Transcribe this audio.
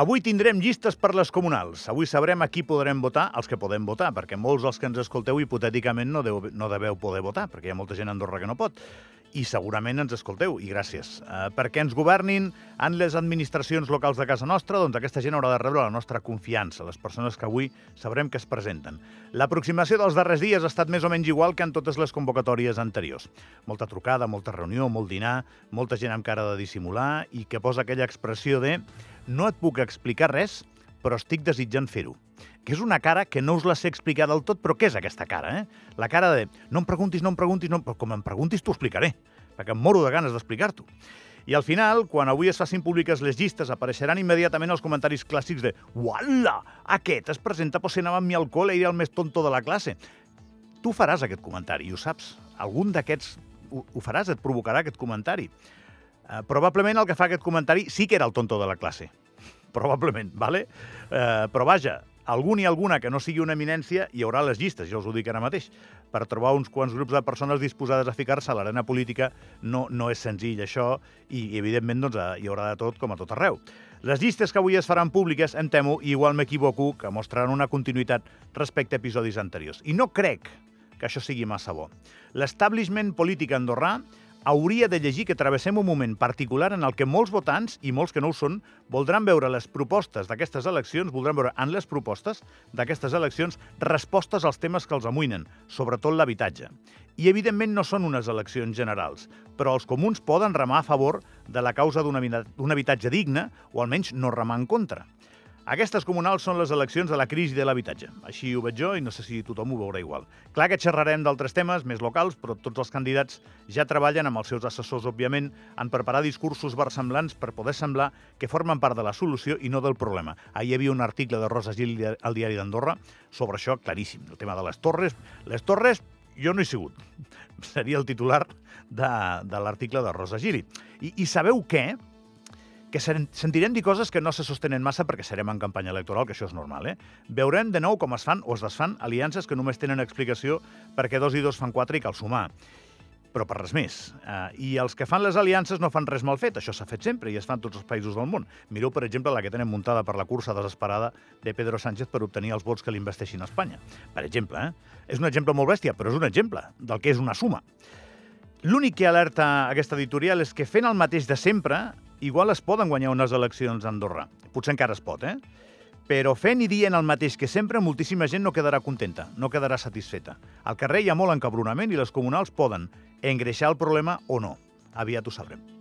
Avui tindrem llistes per les comunals. Avui sabrem a qui podrem votar, els que podem votar, perquè molts dels que ens escolteu hipotèticament no, deu, no deveu poder votar, perquè hi ha molta gent a Andorra que no pot i segurament ens escolteu, i gràcies. Eh, perquè ens governin en les administracions locals de casa nostra, doncs aquesta gent haurà de rebre la nostra confiança, les persones que avui sabrem que es presenten. L'aproximació dels darrers dies ha estat més o menys igual que en totes les convocatòries anteriors. Molta trucada, molta reunió, molt dinar, molta gent amb cara de dissimular i que posa aquella expressió de no et puc explicar res, però estic desitjant fer-ho que és una cara que no us la sé explicar del tot, però què és aquesta cara, eh? La cara de no em preguntis, no em preguntis, no... però com em preguntis t'ho explicaré, perquè em moro de ganes d'explicar-t'ho. I al final, quan avui es facin públiques les llistes, apareixeran immediatament els comentaris clàssics de «Uala! Aquest es presenta per anar amb mi al col·le i el més tonto de la classe». Tu faràs aquest comentari, i ho saps. Algun d'aquests ho, ho faràs, et provocarà aquest comentari. Uh, probablement el que fa aquest comentari sí que era el tonto de la classe. Probablement, vale? Uh, però vaja, algun i alguna que no sigui una eminència, hi haurà les llistes, jo us ho dic ara mateix. Per trobar uns quants grups de persones disposades a ficar-se a l'arena política no, no és senzill això i, evidentment, doncs, hi haurà de tot com a tot arreu. Les llistes que avui es faran públiques, em temo, i igual m'equivoco, que mostraran una continuïtat respecte a episodis anteriors. I no crec que això sigui massa bo. L'establishment polític andorrà hauria de llegir que travessem un moment particular en el que molts votants, i molts que no ho són, voldran veure les propostes d'aquestes eleccions, voldran veure en les propostes d'aquestes eleccions respostes als temes que els amoïnen, sobretot l'habitatge. I, evidentment, no són unes eleccions generals, però els comuns poden remar a favor de la causa d'un habitatge digne, o almenys no remar en contra. Aquestes comunals són les eleccions de la crisi de l'habitatge. Així ho veig jo i no sé si tothom ho veurà igual. Clar que xerrarem d'altres temes més locals, però tots els candidats ja treballen amb els seus assessors, òbviament, en preparar discursos versemblants per poder semblar que formen part de la solució i no del problema. Ahir hi havia un article de Rosa Gil al diari d'Andorra sobre això claríssim, el tema de les torres. Les torres, jo no he sigut. Seria el titular de, de l'article de Rosa Gili. I, I sabeu què? Que sentirem dir coses que no se sostenen massa perquè serem en campanya electoral, que això és normal, eh? Veurem de nou com es fan o es desfan aliances que només tenen explicació perquè dos i dos fan quatre i cal sumar però per res més. Uh, I els que fan les aliances no fan res mal fet, això s'ha fet sempre i es fan tots els països del món. Mireu, per exemple, la que tenen muntada per la cursa desesperada de Pedro Sánchez per obtenir els vots que l'investeixin a Espanya. Per exemple, eh? És un exemple molt bèstia, però és un exemple del que és una suma. L'únic que alerta aquesta editorial és que fent el mateix de sempre igual es poden guanyar unes eleccions a Andorra. Potser encara es pot, eh? Però fent i dient el mateix que sempre, moltíssima gent no quedarà contenta, no quedarà satisfeta. Al carrer hi ha molt encabronament i les comunals poden engreixar el problema o no. Aviat ho sabrem.